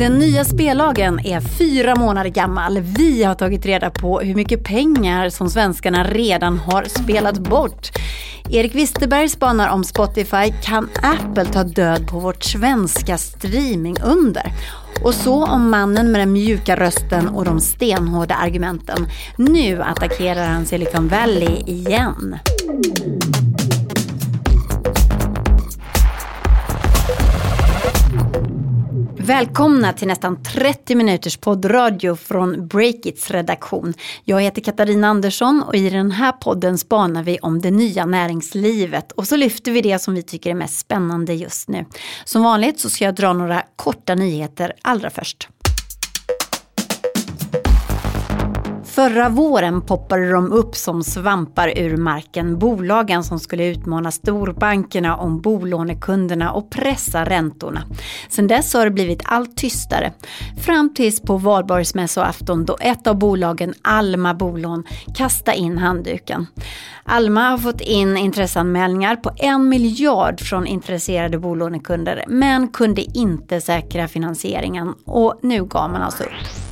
Den nya spellagen är fyra månader gammal. Vi har tagit reda på hur mycket pengar som svenskarna redan har spelat bort. Erik Wisterberg spanar om Spotify. Kan Apple ta död på vårt svenska streamingunder? Och så om mannen med den mjuka rösten och de stenhårda argumenten. Nu attackerar han Silicon Valley igen. Välkomna till nästan 30 minuters poddradio från Breakits redaktion. Jag heter Katarina Andersson och i den här podden spanar vi om det nya näringslivet och så lyfter vi det som vi tycker är mest spännande just nu. Som vanligt så ska jag dra några korta nyheter allra först. Förra våren poppade de upp som svampar ur marken. Bolagen som skulle utmana storbankerna om bolånekunderna och pressa räntorna. Sedan dess har det blivit allt tystare. Fram tills på valborgsmässoafton då ett av bolagen, Alma Bolån, kastade in handduken. Alma har fått in intresseanmälningar på en miljard från intresserade bolånekunder men kunde inte säkra finansieringen och nu gav man alltså upp.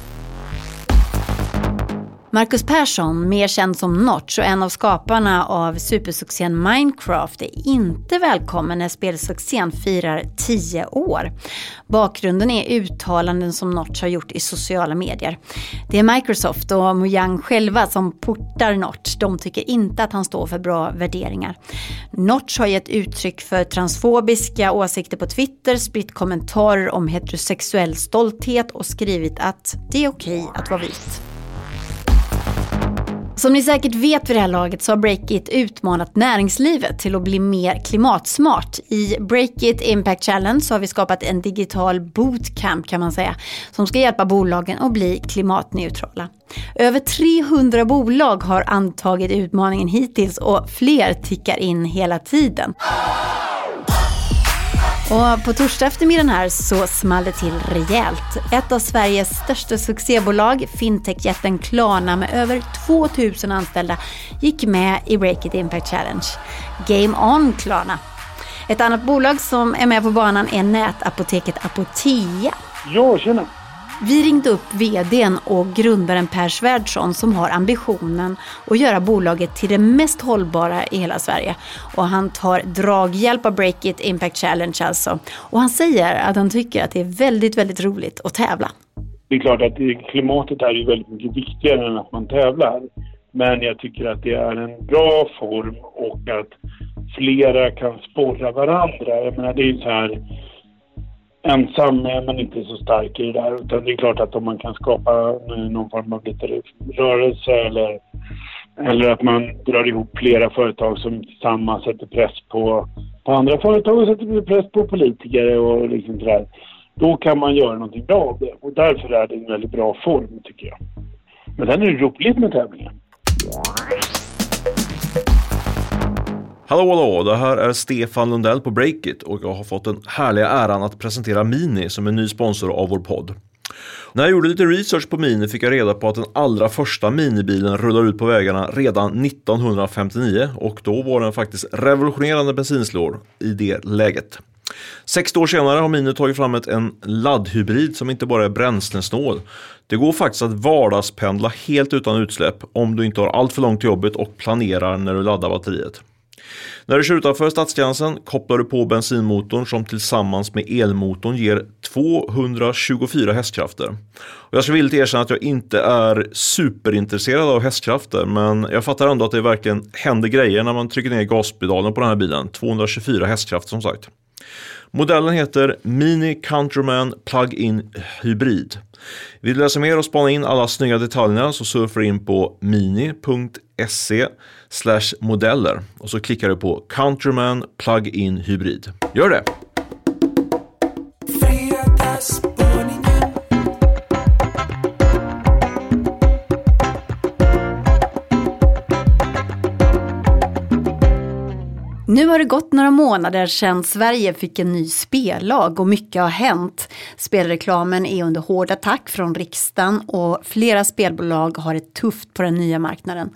Marcus Persson, mer känd som Notch och en av skaparna av supersuccén Minecraft, är inte välkommen när spelsuccén firar 10 år. Bakgrunden är uttalanden som Notch har gjort i sociala medier. Det är Microsoft och Mojang själva som portar Notch. De tycker inte att han står för bra värderingar. Notch har gett uttryck för transfobiska åsikter på Twitter, spritt kommentarer om heterosexuell stolthet och skrivit att det är okej att vara vit. Som ni säkert vet vid det här laget så har Breakit utmanat näringslivet till att bli mer klimatsmart. I Breakit Impact Challenge så har vi skapat en digital bootcamp kan man säga, som ska hjälpa bolagen att bli klimatneutrala. Över 300 bolag har antagit utmaningen hittills och fler tickar in hela tiden. Och på torsdag eftermiddagen här så small det till rejält. Ett av Sveriges största succébolag, fintechjätten Klarna med över 2000 anställda, gick med i Break It Impact Challenge. Game On Klarna. Ett annat bolag som är med på banan är nätapoteket Apotea. Ja, tjena! Vi ringde upp vdn och grundaren Per Svärdson som har ambitionen att göra bolaget till det mest hållbara i hela Sverige. Och han tar draghjälp av Breakit Impact Challenge alltså. Och han säger att han tycker att det är väldigt, väldigt roligt att tävla. Det är klart att klimatet är ju väldigt mycket viktigare än att man tävlar. Men jag tycker att det är en bra form och att flera kan sporra varandra. Jag menar det är så här ensam eh, är man inte så stark i det där. Utan det är klart att om man kan skapa eh, någon form av lite rörelse eller, eller att man drar ihop flera företag som tillsammans sätter press på, på andra företag och sätter press på politiker och liksom sådär. Då kan man göra någonting bra av det. Och därför är det en väldigt bra form tycker jag. Men sen är det roligt med tävlingar. Hallå hallå, det här är Stefan Lundell på Breakit och jag har fått den härliga äran att presentera Mini som är ny sponsor av vår podd. När jag gjorde lite research på Mini fick jag reda på att den allra första minibilen rullade ut på vägarna redan 1959 och då var den faktiskt revolutionerande bensinslår i det läget. 60 år senare har Mini tagit fram ett, en laddhybrid som inte bara är bränslesnål. Det går faktiskt att vardagspendla helt utan utsläpp om du inte har allt för långt till jobbet och planerar när du laddar batteriet. När du kör utanför stadsgränsen kopplar du på bensinmotorn som tillsammans med elmotorn ger 224 hästkrafter. Och jag ska villigt erkänna att jag inte är superintresserad av hästkrafter men jag fattar ändå att det verkligen händer grejer när man trycker ner gaspedalen på den här bilen. 224 hästkrafter som sagt. Modellen heter Mini Countryman Plug-in Hybrid. Vill du läsa mer och spana in alla snygga detaljerna så surfar du in på mini.se slash modeller och så klickar du på Countryman Plug-in Hybrid. Gör det! Nu har det gått några månader sedan Sverige fick en ny spellag och mycket har hänt. Spelreklamen är under hård attack från riksdagen och flera spelbolag har det tufft på den nya marknaden.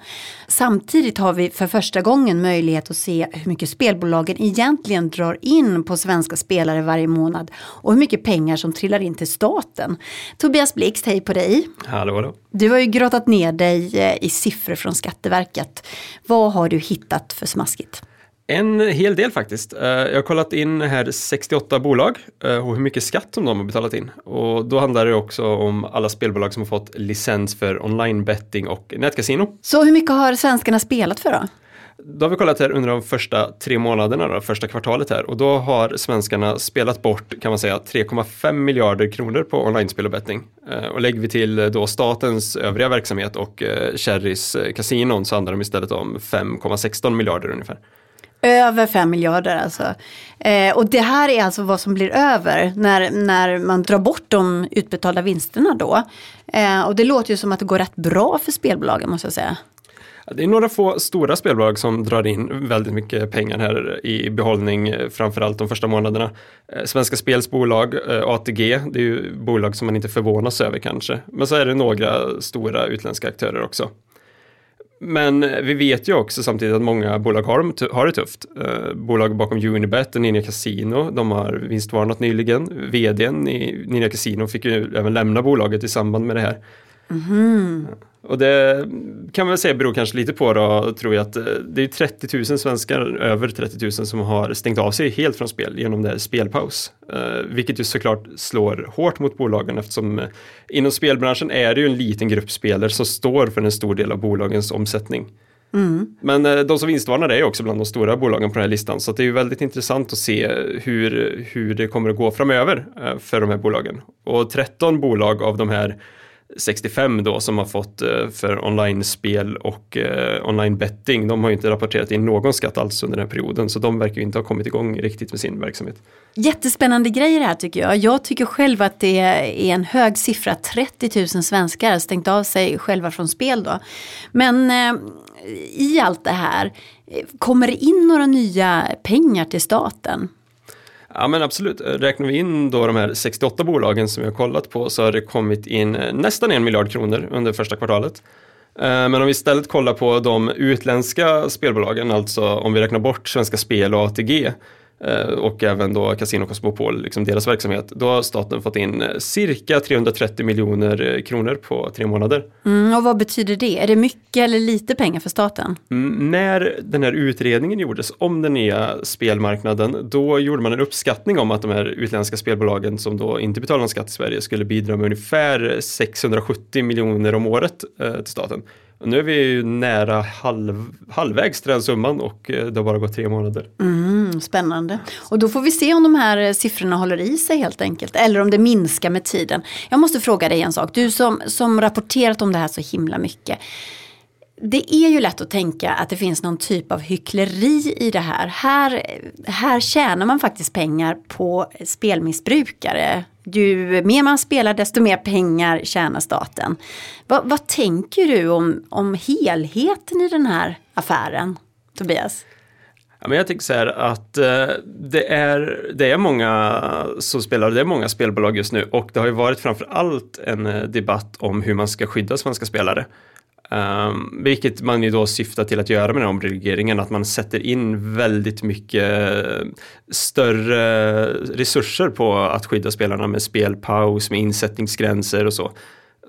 Samtidigt har vi för första gången möjlighet att se hur mycket spelbolagen egentligen drar in på svenska spelare varje månad och hur mycket pengar som trillar in till staten. Tobias Blixt, hej på dig! Hallå, hallå. Du har ju grottat ner dig eh, i siffror från Skatteverket. Vad har du hittat för smaskigt? En hel del faktiskt. Eh, jag har kollat in här 68 bolag eh, och hur mycket skatt som de har betalat in. Och då handlar det också om alla spelbolag som har fått licens för online betting och nätkasino. Så hur mycket har svenskarna spelat för då? Då har vi kollat här under de första tre månaderna, då, första kvartalet här och då har svenskarna spelat bort kan man säga 3,5 miljarder kronor på online-spel och betting. Eh, och lägger vi till då statens övriga verksamhet och Cherrys kasinon så handlar det istället om 5,16 miljarder ungefär. Över 5 miljarder alltså. Eh, och det här är alltså vad som blir över när, när man drar bort de utbetalda vinsterna då. Eh, och det låter ju som att det går rätt bra för spelbolagen måste jag säga. Det är några få stora spelbolag som drar in väldigt mycket pengar här i behållning, eh, framförallt de första månaderna. Eh, Svenska Spels bolag, eh, ATG, det är ju bolag som man inte förvånas över kanske. Men så är det några stora utländska aktörer också. Men vi vet ju också samtidigt att många bolag har, har det tufft. Eh, bolag bakom Unibet och Ninja Casino, de har vinstvarnat nyligen. Vdn i Ninja Casino fick ju även lämna bolaget i samband med det här. Mm. Och det kan man väl säga beror kanske lite på då, tror jag att eh, det är 30 000 svenskar, över 30 000 som har stängt av sig helt från spel genom det här spelpaus. Eh, vilket ju såklart slår hårt mot bolagen eftersom eh, inom spelbranschen är det ju en liten grupp spelare som står för en stor del av bolagens omsättning. Mm. Men de som vinstvarnar är också bland de stora bolagen på den här listan så det är ju väldigt intressant att se hur, hur det kommer att gå framöver för de här bolagen. Och 13 bolag av de här 65 då som har fått eh, för online-spel och eh, online-betting, de har ju inte rapporterat in någon skatt alls under den här perioden, så de verkar ju inte ha kommit igång riktigt med sin verksamhet. Jättespännande grejer här tycker jag. Jag tycker själv att det är en hög siffra, 30 000 svenskar har stängt av sig själva från spel då. Men eh, i allt det här, kommer det in några nya pengar till staten? Ja men absolut, räknar vi in då de här 68 bolagen som vi har kollat på så har det kommit in eh, nästan en miljard kronor under första kvartalet. Eh, men om vi istället kollar på de utländska spelbolagen, alltså om vi räknar bort Svenska Spel och ATG, och även då Casino Cosmopol, liksom deras verksamhet, då har staten fått in eh, cirka 330 miljoner eh, kronor på tre månader. Mm, och vad betyder det? Är det mycket eller lite pengar för staten? Mm, när den här utredningen gjordes om den nya spelmarknaden, då gjorde man en uppskattning om att de här utländska spelbolagen som då inte betalar någon skatt i Sverige skulle bidra med ungefär 670 miljoner om året eh, till staten. Och nu är vi ju nära halv, halvvägs till den summan och eh, det har bara gått tre månader. Mm, spännande. Och då får vi se om de här eh, siffrorna håller i sig helt enkelt. Eller om det minskar med tiden. Jag måste fråga dig en sak. Du som, som rapporterat om det här så himla mycket. Det är ju lätt att tänka att det finns någon typ av hyckleri i det här. Här, här tjänar man faktiskt pengar på spelmissbrukare ju mer man spelar desto mer pengar tjänar staten. Va, vad tänker du om, om helheten i den här affären, Tobias? Ja, men jag tänker så här att eh, det, är, det är många som spelar, det är många spelbolag just nu och det har ju varit framför allt en eh, debatt om hur man ska skydda svenska spelare. Um, vilket man ju då syftar till att göra med den omregleringen, att man sätter in väldigt mycket större resurser på att skydda spelarna med spelpaus, med insättningsgränser och så.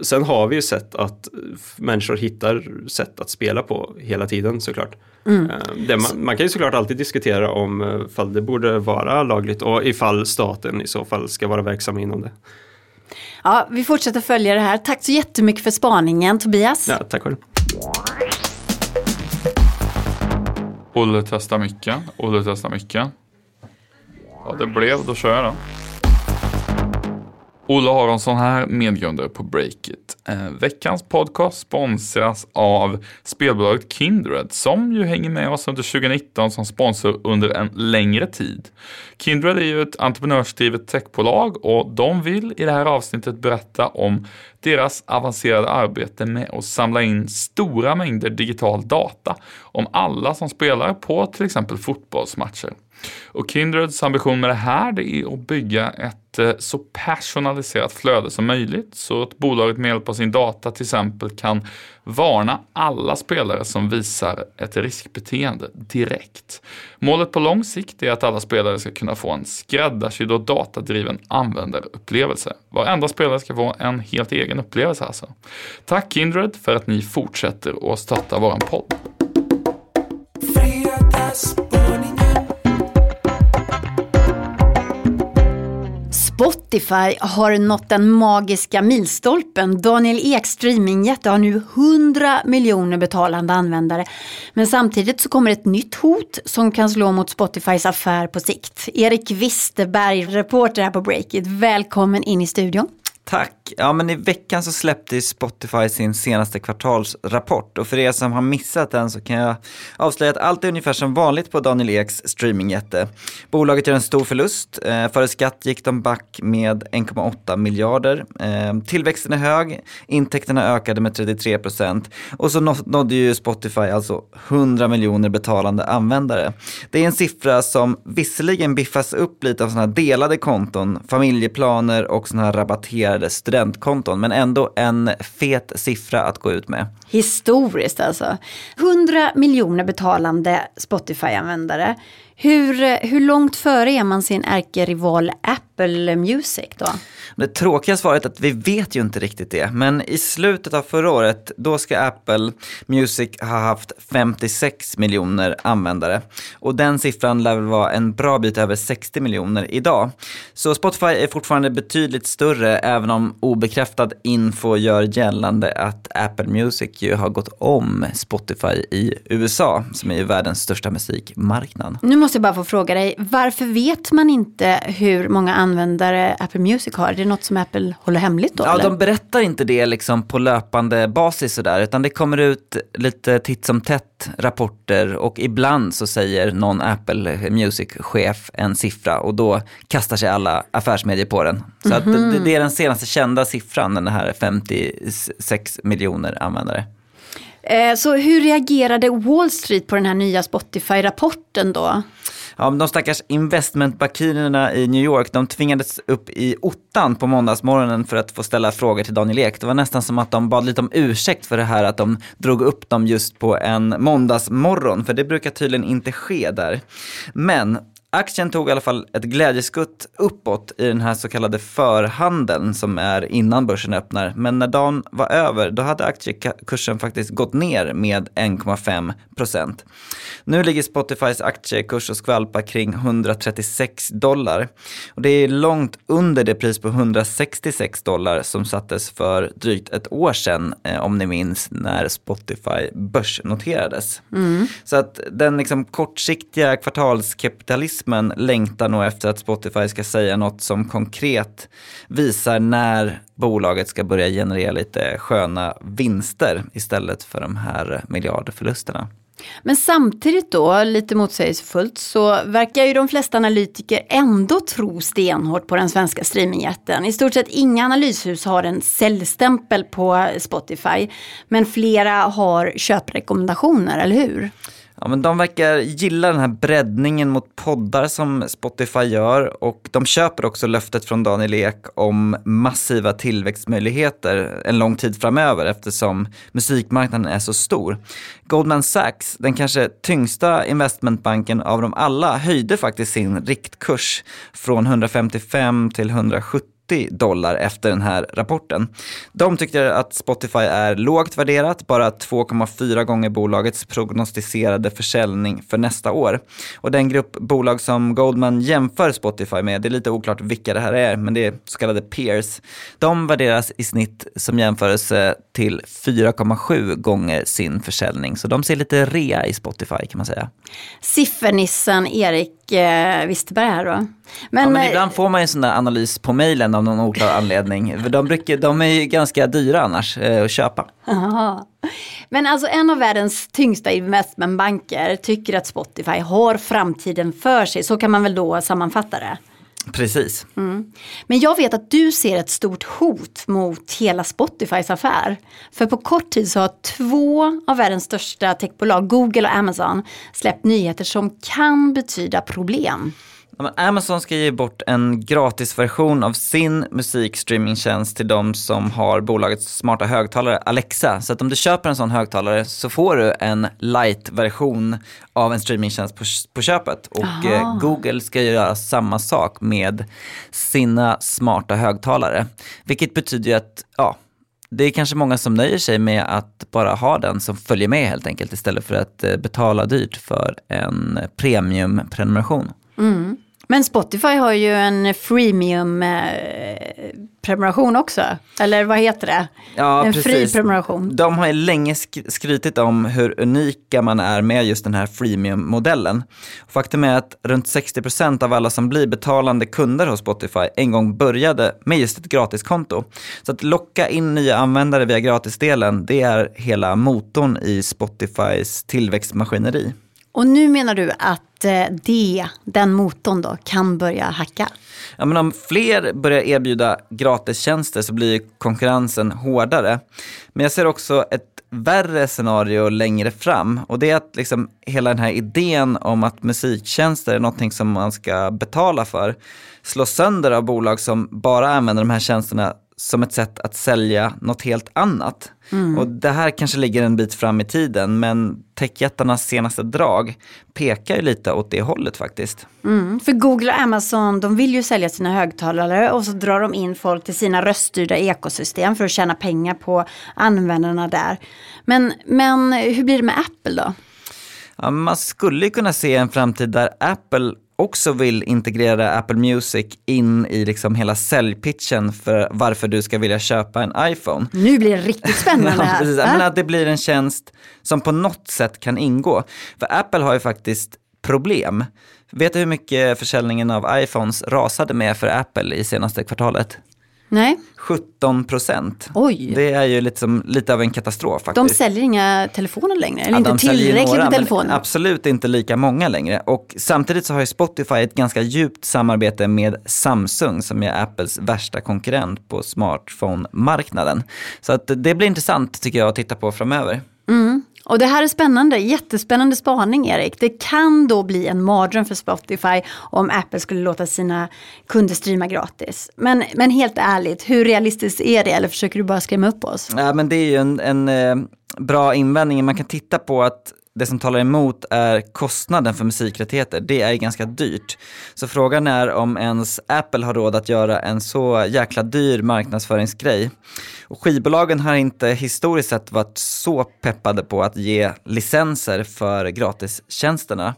Sen har vi ju sett att människor hittar sätt att spela på hela tiden såklart. Mm. Ehm, man, man, kan ju såklart alltid diskutera om eh, ifall det borde vara lagligt och ifall staten i så fall ska vara verksam inom det. Ja, vi fortsätter följa det här. Tack så jättemycket för spaningen Tobias. Ja, tack själv. Olle testar mycket. Olle testar mycket. Ja, det blev. Då kör jag då. Olle har en sån här medgrundare på Breakit. Eh, veckans podcast sponsras av spelbolaget Kindred som ju hänger med oss under 2019 som sponsor under en längre tid. Kindred är ju ett entreprenörsdrivet techbolag och de vill i det här avsnittet berätta om deras avancerade arbete med att samla in stora mängder digital data om alla som spelar på till exempel fotbollsmatcher. Och Kindreds ambition med det här det är att bygga ett eh, så personaliserat flöde som möjligt så att bolaget med hjälp av sin data till exempel kan varna alla spelare som visar ett riskbeteende direkt. Målet på lång sikt är att alla spelare ska kunna få en skräddarsydd och datadriven användarupplevelse. Varenda spelare ska få en helt egen upplevelse alltså. Tack Kindred för att ni fortsätter att stötta våran podd. Spotify har nått den magiska milstolpen. Daniel Ek streamingjätte har nu 100 miljoner betalande användare. Men samtidigt så kommer ett nytt hot som kan slå mot Spotifys affär på sikt. Erik Wisterberg, reporter här på Breakit, välkommen in i studion. Tack! Ja, men i veckan så släppte Spotify sin senaste kvartalsrapport och för er som har missat den så kan jag avslöja att allt är ungefär som vanligt på Daniel Eks streamingjätte. Bolaget gör en stor förlust. Eh, före skatt gick de back med 1,8 miljarder. Eh, tillväxten är hög, intäkterna ökade med 33 procent och så nådde ju Spotify alltså 100 miljoner betalande användare. Det är en siffra som visserligen biffas upp lite av sådana här delade konton, familjeplaner och sådana här rabatterade registrerade studentkonton, men ändå en fet siffra att gå ut med. Historiskt alltså. 100 miljoner betalande Spotify-användare. Hur, hur långt före är man sin ärkerival Apple Music då? Det tråkiga svaret är att vi vet ju inte riktigt det. Men i slutet av förra året, då ska Apple Music ha haft 56 miljoner användare. Och den siffran lär väl vara en bra bit över 60 miljoner idag. Så Spotify är fortfarande betydligt större, även om obekräftad info gör gällande att Apple Music ju har gått om Spotify i USA, som är världens största musikmarknad. Nu måste jag bara få fråga dig, varför vet man inte hur många användare Apple Music har? Är det något som Apple håller hemligt då? Ja, eller? de berättar inte det liksom på löpande basis sådär, utan det kommer ut lite titt som tätt rapporter och ibland så säger någon Apple Music-chef en siffra och då kastar sig alla affärsmedier på den. Så mm -hmm. det, det är den senaste kända siffran, den här 56 miljoner användare. Eh, så hur reagerade Wall Street på den här nya Spotify-rapporten då? Ja, de stackars investmentbankirerna i New York, de tvingades upp i ottan på måndagsmorgonen för att få ställa frågor till Daniel Ek. Det var nästan som att de bad lite om ursäkt för det här att de drog upp dem just på en måndagsmorgon, för det brukar tydligen inte ske där. Men Aktien tog i alla fall ett glädjeskutt uppåt i den här så kallade förhandeln som är innan börsen öppnar. Men när dagen var över, då hade aktiekursen faktiskt gått ner med 1,5 procent. Nu ligger Spotifys aktiekurs och skvalpar kring 136 dollar. Och det är långt under det pris på 166 dollar som sattes för drygt ett år sedan, eh, om ni minns, när Spotify börsnoterades. Så att den liksom kortsiktiga kvartalskapitalismen längtar nog efter att Spotify ska säga något som konkret visar när bolaget ska börja generera lite sköna vinster istället för de här miljardförlusterna. Men samtidigt då, lite motsägelsefullt, så verkar ju de flesta analytiker ändå tro stenhårt på den svenska streamingjätten. I stort sett inga analyshus har en säljstämpel på Spotify, men flera har köprekommendationer, eller hur? Ja, men de verkar gilla den här breddningen mot poddar som Spotify gör och de köper också löftet från Daniel Ek om massiva tillväxtmöjligheter en lång tid framöver eftersom musikmarknaden är så stor. Goldman Sachs, den kanske tyngsta investmentbanken av dem alla, höjde faktiskt sin riktkurs från 155 till 170 dollar efter den här rapporten. De tyckte att Spotify är lågt värderat, bara 2,4 gånger bolagets prognostiserade försäljning för nästa år. Och den grupp bolag som Goldman jämför Spotify med, det är lite oklart vilka det här är, men det är så kallade peers. De värderas i snitt som jämförelse till 4,7 gånger sin försäljning. Så de ser lite rea i Spotify kan man säga. Siffernissen Erik Erik eh, Wisterberg här då. Men, ja, men eh, ibland får man ju en sån där analys på mejlen av någon oklar anledning. De, brukar, de är ju ganska dyra annars eh, att köpa. Aha. Men alltså en av världens tyngsta investmentbanker tycker att Spotify har framtiden för sig. Så kan man väl då sammanfatta det. Precis. Mm. Men jag vet att du ser ett stort hot mot hela Spotifys affär. För på kort tid så har två av världens största techbolag, Google och Amazon, släppt nyheter som kan betyda problem. Amazon ska ge bort en gratisversion av sin musikstreamingtjänst till de som har bolagets smarta högtalare Alexa. Så att om du köper en sån högtalare så får du en light-version av en streamingtjänst på, på köpet. Och eh, Google ska göra samma sak med sina smarta högtalare. Vilket betyder att, ja, det är kanske många som nöjer sig med att bara ha den som följer med helt enkelt istället för att eh, betala dyrt för en premiumprenumeration. Men Spotify har ju en freemium eh, också. Eller vad heter det? Ja, en fri precis. prenumeration. De har ju länge sk- skrytit om hur unika man är med just den här freemium-modellen. Faktum är att runt 60% av alla som blir betalande kunder hos Spotify en gång började med just ett gratiskonto. Så att locka in nya användare via gratisdelen, det är hela motorn i Spotifys tillväxtmaskineri. Och nu menar du att eh, det, den motorn då, kan börja hacka? Ja, men om fler börjar erbjuda gratistjänster så blir konkurrensen hårdare. Men jag ser också ett värre scenario längre fram och det är att liksom hela den här idén om att musiktjänster är någonting som man ska betala för slås sönder av bolag som bara använder de här tjänsterna som ett sätt att sälja något helt annat. Och det här kanske ligger en bit fram i tiden men techjättarnas senaste drag pekar ju lite åt det hållet faktiskt. Mm, för Google och Amazon de vill ju sälja sina högtalare och så drar de in folk till sina röststyrda ekosystem för att tjäna pengar på användarna där. Men, men hur blir det med Apple då? Ja, man skulle kunna se en framtid där Apple också vill integrera Apple Music in i liksom hela säljpitchen för varför du ska vilja köpa en iPhone. Nu blir det riktigt spännande Ja, här. Äh? Men att det blir en tjänst som på något sätt kan ingå. För Apple har ju faktiskt problem. Vet du hur mycket försäljningen av iPhones rasade med för Apple i senaste kvartalet? Nej, 17 procent. Det är ju liksom, lite av en katastrof de faktiskt. säljer inga telefoner längre. Eller Ja, inte de tillräckligt några, med telefoner. Absolut inte lika många längre. Och samtidigt så har ju Spotify ett ganska djupt samarbete med Samsung som är Apples värsta konkurrent på smartphone-marknaden. Så att det blir intressant tycker jag att titta på framöver. Och det här är spännande, jättespännande spaning Erik. Det kan då bli en mardröm för Spotify om Apple skulle låta sina kunder streama gratis. Men, men helt ärligt, hur realistiskt är det? Eller försöker du bara skrämma upp oss? Ja, men det är ju en, en eh, bra invändning. Man kan titta på att det som talar emot är kostnaden för musikrättigheter. Det är ganska dyrt. Så frågan är om ens Apple har råd att göra en så jäkla dyr marknadsföringsgrej. Och skivbolagen har inte historiskt sett varit så peppade på att ge licenser för gratistjänsterna.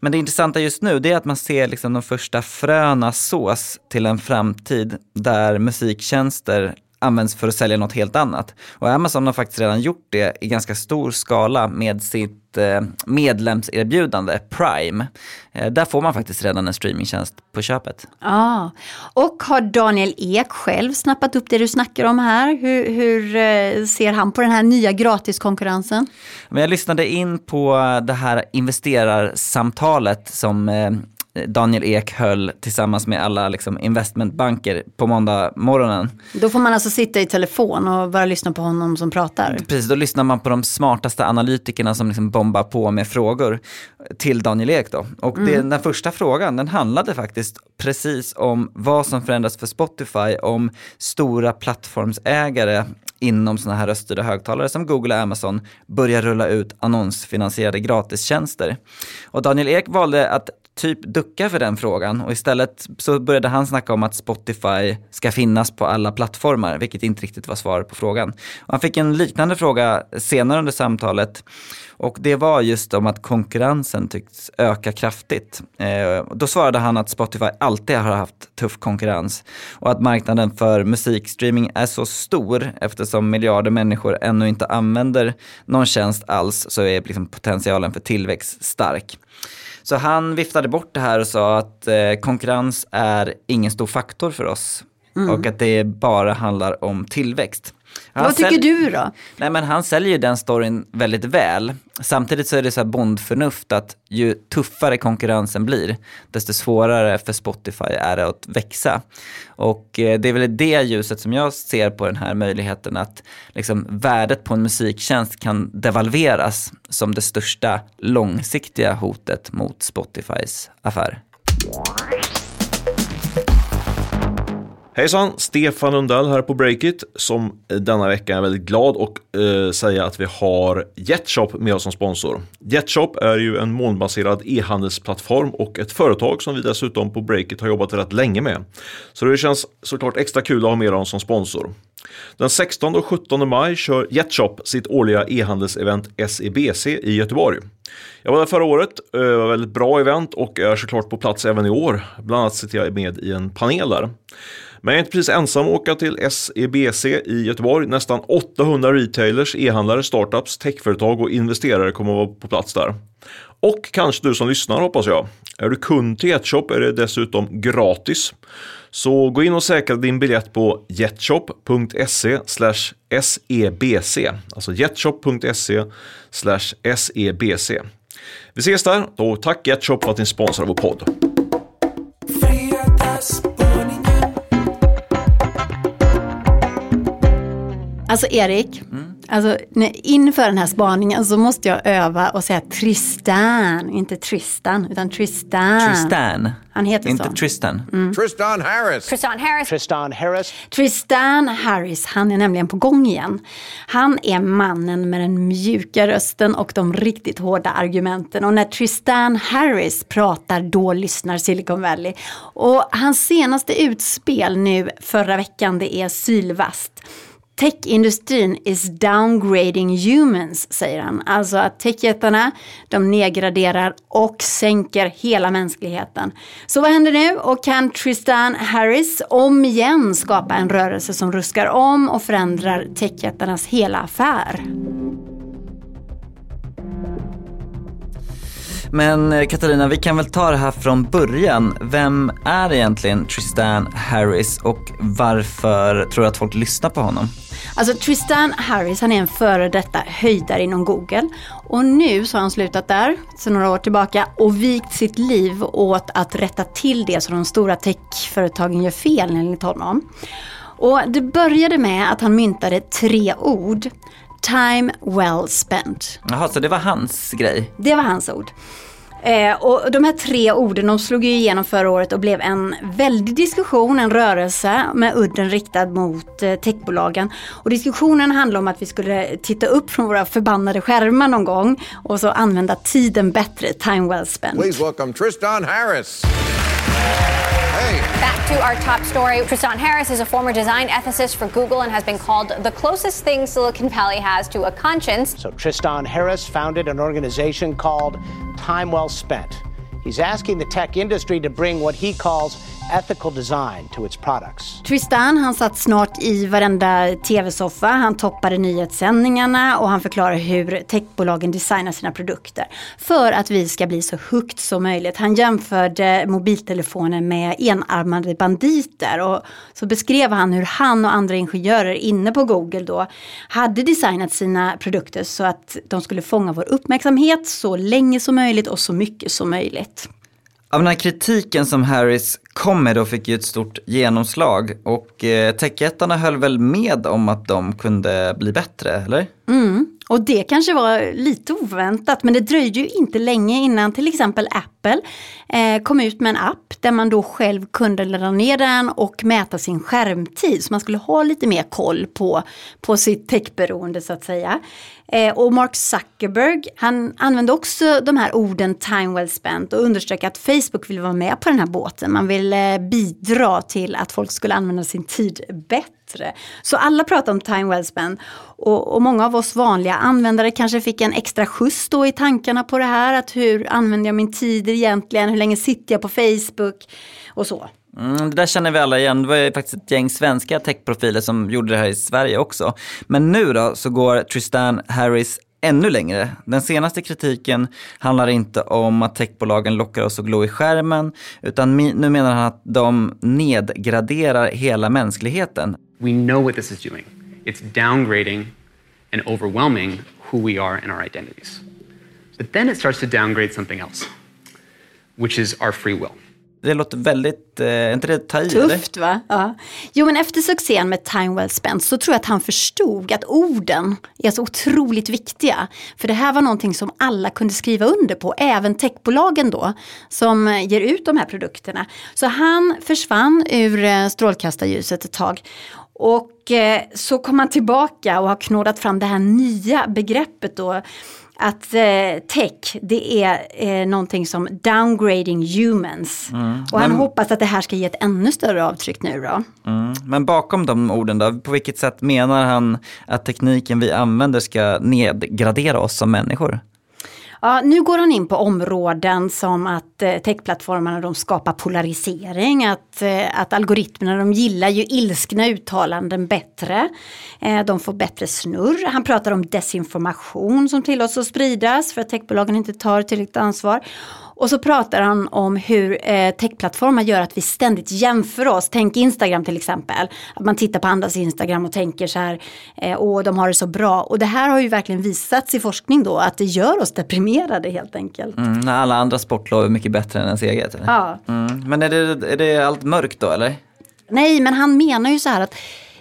Men det intressanta just nu det är att man ser liksom de första fröna sås till en framtid där musiktjänster används för att sälja något helt annat. Och Amazon har faktiskt redan gjort det i ganska stor skala med sitt eh, medlemserbjudande Prime. Eh, där får man faktiskt redan en streamingtjänst på köpet. Ja, och har Daniel Ek själv snappat upp det du snackar om här? Hur, hur eh, ser han på den här nya gratiskonkurrensen? Men jag lyssnade in på det här investerarsamtalet som Daniel Ek höll tillsammans med alla liksom, investmentbanker på måndag morgonen. Då får man alltså sitta i telefon och bara lyssna på honom som pratar. Precis, då lyssnar man på de smartaste analytikerna som liksom bombar på med frågor till Daniel Ek då. Och det, den första frågan, den handlade faktiskt precis om vad som förändras för Spotify om stora plattformsägare inom sådana här röststyrda högtalare som Google och Amazon börjar rulla ut annonsfinansierade gratistjänster. Och Daniel Ek valde att typ ducka för den frågan och istället så började han snacka om att Spotify ska finnas på alla plattformar, vilket inte riktigt var svar på frågan. Och han fick en liknande fråga senare under samtalet och det var just om att konkurrensen tycks öka kraftigt. Eh, då svarade han att Spotify alltid har haft tuff konkurrens och att marknaden för musikstreaming är så stor eftersom miljarder människor ännu inte använder någon tjänst alls så är liksom potentialen för tillväxt stark. Så han viftade bort det här och sa att eh, konkurrens är ingen stor faktor för oss. Och att det bara handlar om tillväxt. Vad tycker du då? Nej men han säljer ju den storyn väldigt väl. Samtidigt så är det så här bondförnuft att ju tuffare konkurrensen blir, desto svårare för Spotify är det att växa. Och eh, det är väl i det ljuset som jag ser på den här möjligheten att liksom, värdet på en musiktjänst kan devalveras som det största långsiktiga hotet mot Spotifys affär. Hejsan, Stefan Lundell här på Breakit som denna vecka är väldigt glad och eh, säga att vi har Jetshop med oss som sponsor. Jetshop är ju en molnbaserad e-handelsplattform och ett företag som vi dessutom på Breakit har jobbat rätt länge med. Så det känns såklart extra kul att ha med dem som sponsor. Den 16 och 17 maj kör Jetshop sitt årliga e-handelsevent SEBC i Göteborg. Jag var där förra året, eh, det var ett väldigt bra event och är såklart på plats även i år. Bland annat sitter jag med i en panel där. Men jag är inte precis ensam att åka till SEBC i Göteborg. Nästan 800 retailers, e-handlare, startups, techföretag och investerare kommer att vara på plats där. Och kanske du som lyssnar hoppas jag. Är du kund till Jetshop är det dessutom gratis. Så gå in och säkra din biljett på jetshop.se sebc. Alltså jetshop.se sebc. Vi ses där och tack Jetshop för att ni sponsrar vår podd. Alltså Erik, alltså, när, inför den här spaningen så måste jag öva och säga Tristan, inte Tristan, utan Tristan. Tristan, Han heter inte så. Mm. Tristan. Tristan Harris. Tristan Harris. Tristan Harris. Tristan Harris, han är nämligen på gång igen. Han är mannen med den mjuka rösten och de riktigt hårda argumenten. Och när Tristan Harris pratar, då lyssnar Silicon Valley. Och hans senaste utspel nu förra veckan, det är sylvast. Techindustrin is downgrading humans, säger han. Alltså att techjättarna, de nedgraderar och sänker hela mänskligheten. Så vad händer nu? Och kan Tristan Harris om igen skapa en rörelse som ruskar om och förändrar techjättarnas hela affär? Men eh, Katarina, vi kan väl ta det här från början. Vem är egentligen Tristan Harris och varför tror du att folk lyssnar på honom? Alltså Tristan Harris, han är en före detta höjdare inom Google. Och nu så har han slutat där, sedan några år tillbaka, och vikt sitt liv åt att rätta till det som de stora techföretagen gör fel enligt honom. Och det började med att han myntade tre ord. Time well spent. Jaha, så det var hans grej? Det var hans ord. Eh, och de här tre orden de slog ju igenom förra året och blev en väldig diskussion, en rörelse med udden riktad mot eh, techbolagen. Och diskussionen handlade om att vi skulle titta upp från våra förbannade skärmar någon gång och så använda tiden bättre, time well spent. Please welcome Tristan Harris. Hey. Back to our top story. Tristan Harris is a former design ethicist for Google and has been called the closest thing Silicon Valley has to a conscience. So Tristan Harris founded an organization called Time Well Spent. He's asking the tech industry to bring what he calls ethical design to its products. Tristan han satt snart i varenda tv-soffa, han toppade nyhetssändningarna och han förklarar hur techbolagen designar sina produkter. För att vi ska bli så högt som möjligt. Han jämförde mobiltelefoner med enarmade banditer och så beskrev han hur han och andra ingenjörer inne på Google då hade designat sina produkter så att de skulle fånga vår uppmärksamhet så länge som möjligt och så mycket som möjligt. Av den här kritiken som Harris kom med då fick ju ett stort genomslag och eh, techjättarna höll väl med om att de kunde bli bättre, eller? Mm. Och det kanske var lite oväntat men det dröjde ju inte länge innan till exempel Apple eh, kom ut med en app där man då själv kunde ladda ner den och mäta sin skärmtid. Så man skulle ha lite mer koll på, på sitt techberoende så att säga. Eh, och Mark Zuckerberg han använde också de här orden time well spent och underströk att Facebook vill vara med på den här båten. Man vill eh, bidra till att folk skulle använda sin tid bättre. Så alla pratar om time well spent och, och många av oss vanliga användare kanske fick en extra skjuts då i tankarna på det här. Att hur använder jag min tid egentligen? Hur länge sitter jag på Facebook? Och så. Mm, det där känner vi alla igen. Det var ju faktiskt ett gäng svenska techprofiler som gjorde det här i Sverige också. Men nu då så går Tristan Harris ännu längre. Den senaste kritiken handlar inte om att techbolagen lockar oss att glo i skärmen, utan nu menar han att de nedgraderar hela mänskligheten. We know what this is doing. It's downgrading and overwhelming who we are and our identities. But then it starts to downgrade something else, which is our free will. Det låter väldigt, eh, inte det ta i, Tufft eller? va? Ja. Jo men efter succén med Time Well Spent så tror jag att han förstod att orden är så otroligt viktiga. För det här var någonting som alla kunde skriva under på, även techbolagen då som ger ut de här produkterna. Så han försvann ur eh, strålkastarljuset ett tag. Och eh, så kom han tillbaka och har knådat fram det här nya begreppet då att eh, tech det är eh, någonting som downgrading humans. Mm. Och han Men... hoppas att det här ska ge ett ännu större avtryck nu då. Mm. Men bakom de orden då, på vilket sätt menar han att tekniken vi använder ska nedgradera oss som människor? Ja, nu går han in på områden som att eh, techplattformarna de skapar polarisering, att, eh, att algoritmerna de gillar ju ilskna uttalanden bättre. Eh, de får bättre snurr. Han pratar om desinformation som tillåts att spridas för att techbolagen inte tar tillräckligt ansvar. Och så pratar han om hur eh, techplattformar gör att vi ständigt jämför oss. Tänk Instagram till exempel. Att man tittar på andras Instagram och tänker så här, eh, åh de har det så bra. Och det här har ju verkligen visats i forskning då att det gör oss deprimerade helt enkelt. Mm, när alla andra sportlov är mycket bättre än ens eget? Eller? Ja. Mm. Men är det, är det allt mörkt då eller? Nej, men han menar ju så här att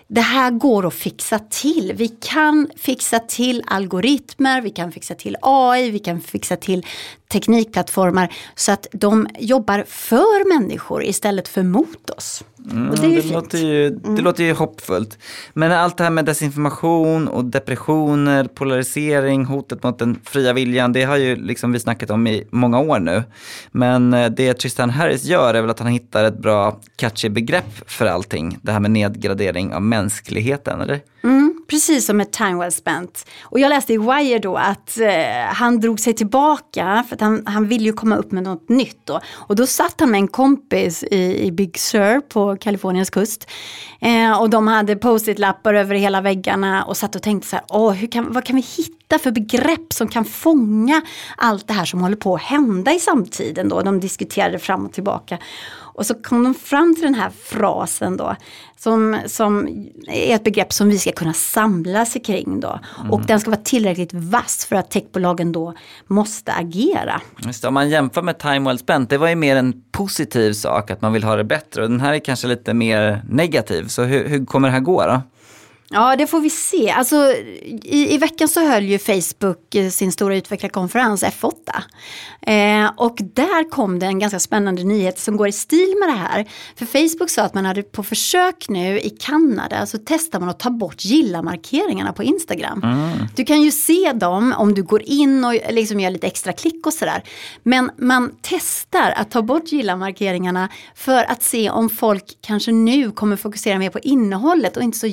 det här går att fixa till. Vi kan fixa till algoritmer, vi kan fixa till AI, vi kan fixa till teknikplattformar så att de jobbar för människor istället för mot oss. Mm, och det, är ju det, låter ju, det mm. låter ju hoppfullt. Men allt det här med desinformation och depressioner, polarisering, hotet mot den fria viljan, det har ju liksom vi snackat om i många år nu. Men eh, det Tristan Harris gör är väl att han hittar ett bra catchy begrepp för allting. Det här med nedgradering av mänskligheten, eller? Mm, precis som med Time Well Spent. Och jag läste i Wire då att eh, han drog sig tillbaka för att han, han ville ju komma upp med något nytt då. Och då satt han med en kompis i, i Big Sur på Kaliforniens kust. Eh, och de hade post-it-lappar över hela väggarna och satt och tänkte så här, Åh, hur kan, vad kan vi hitta för begrepp som kan fånga allt det här som håller på att hända i samtiden då. De diskuterade fram och tillbaka. Och så kom de fram till den här frasen då, som, som är ett begrepp som vi ska kunna samla sig kring då. Mm. Och den ska vara tillräckligt vass för att techbolagen då måste agera. Just om man jämför med Time Well Spent, det var ju mer en positiv sak att man vill ha det bättre. Och den här är kanske lite mer negativ, så hur, hur kommer det här gå då? Ja, det får vi se. Alltså, i, I veckan så höll ju Facebook eh, sin stora utvecklarkonferens F8. Eh, och där kom det en ganska spännande nyhet som går i stil med det här. För Facebook sa att man hade på försök nu i Kanada så testar man att ta bort gilla-markeringarna på Instagram. Mm. Du kan ju se dem om du går in och liksom gör lite extra klick och sådär. Men man testar att ta bort gilla-markeringarna för att se om folk kanske nu kommer fokusera mer på innehållet och inte så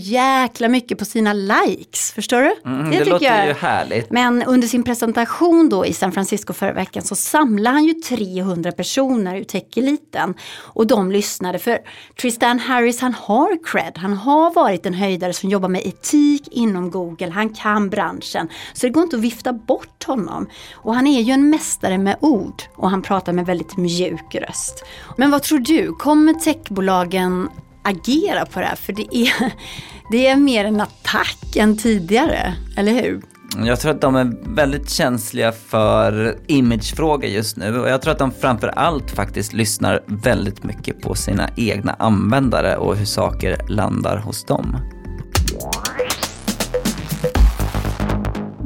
jäkla mycket på sina likes. Förstår du? Mm, det, det låter jag. ju härligt. Men under sin presentation då i San Francisco förra veckan så samlade han ju 300 personer ur tech-eliten. Och de lyssnade för Tristan Harris han har cred. Han har varit en höjdare som jobbar med etik inom Google. Han kan branschen. Så det går inte att vifta bort honom. Och han är ju en mästare med ord. Och han pratar med väldigt mjuk röst. Men vad tror du? Kommer techbolagen agera på det här? För det är, det är mer en attack än tidigare, eller hur? Jag tror att de är väldigt känsliga för imagefrågor just nu och jag tror att de framför allt faktiskt lyssnar väldigt mycket på sina egna användare och hur saker landar hos dem.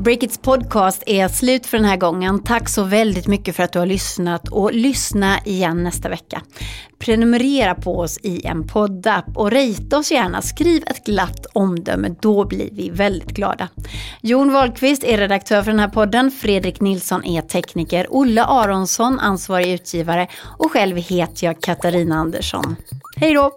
Breakits podcast är slut för den här gången. Tack så väldigt mycket för att du har lyssnat och lyssna igen nästa vecka. Prenumerera på oss i en poddapp och rejta oss gärna. Skriv ett glatt omdöme, då blir vi väldigt glada. Jon Wahlqvist är redaktör för den här podden. Fredrik Nilsson är tekniker. Olle Aronsson ansvarig utgivare och själv heter jag Katarina Andersson. Hej då!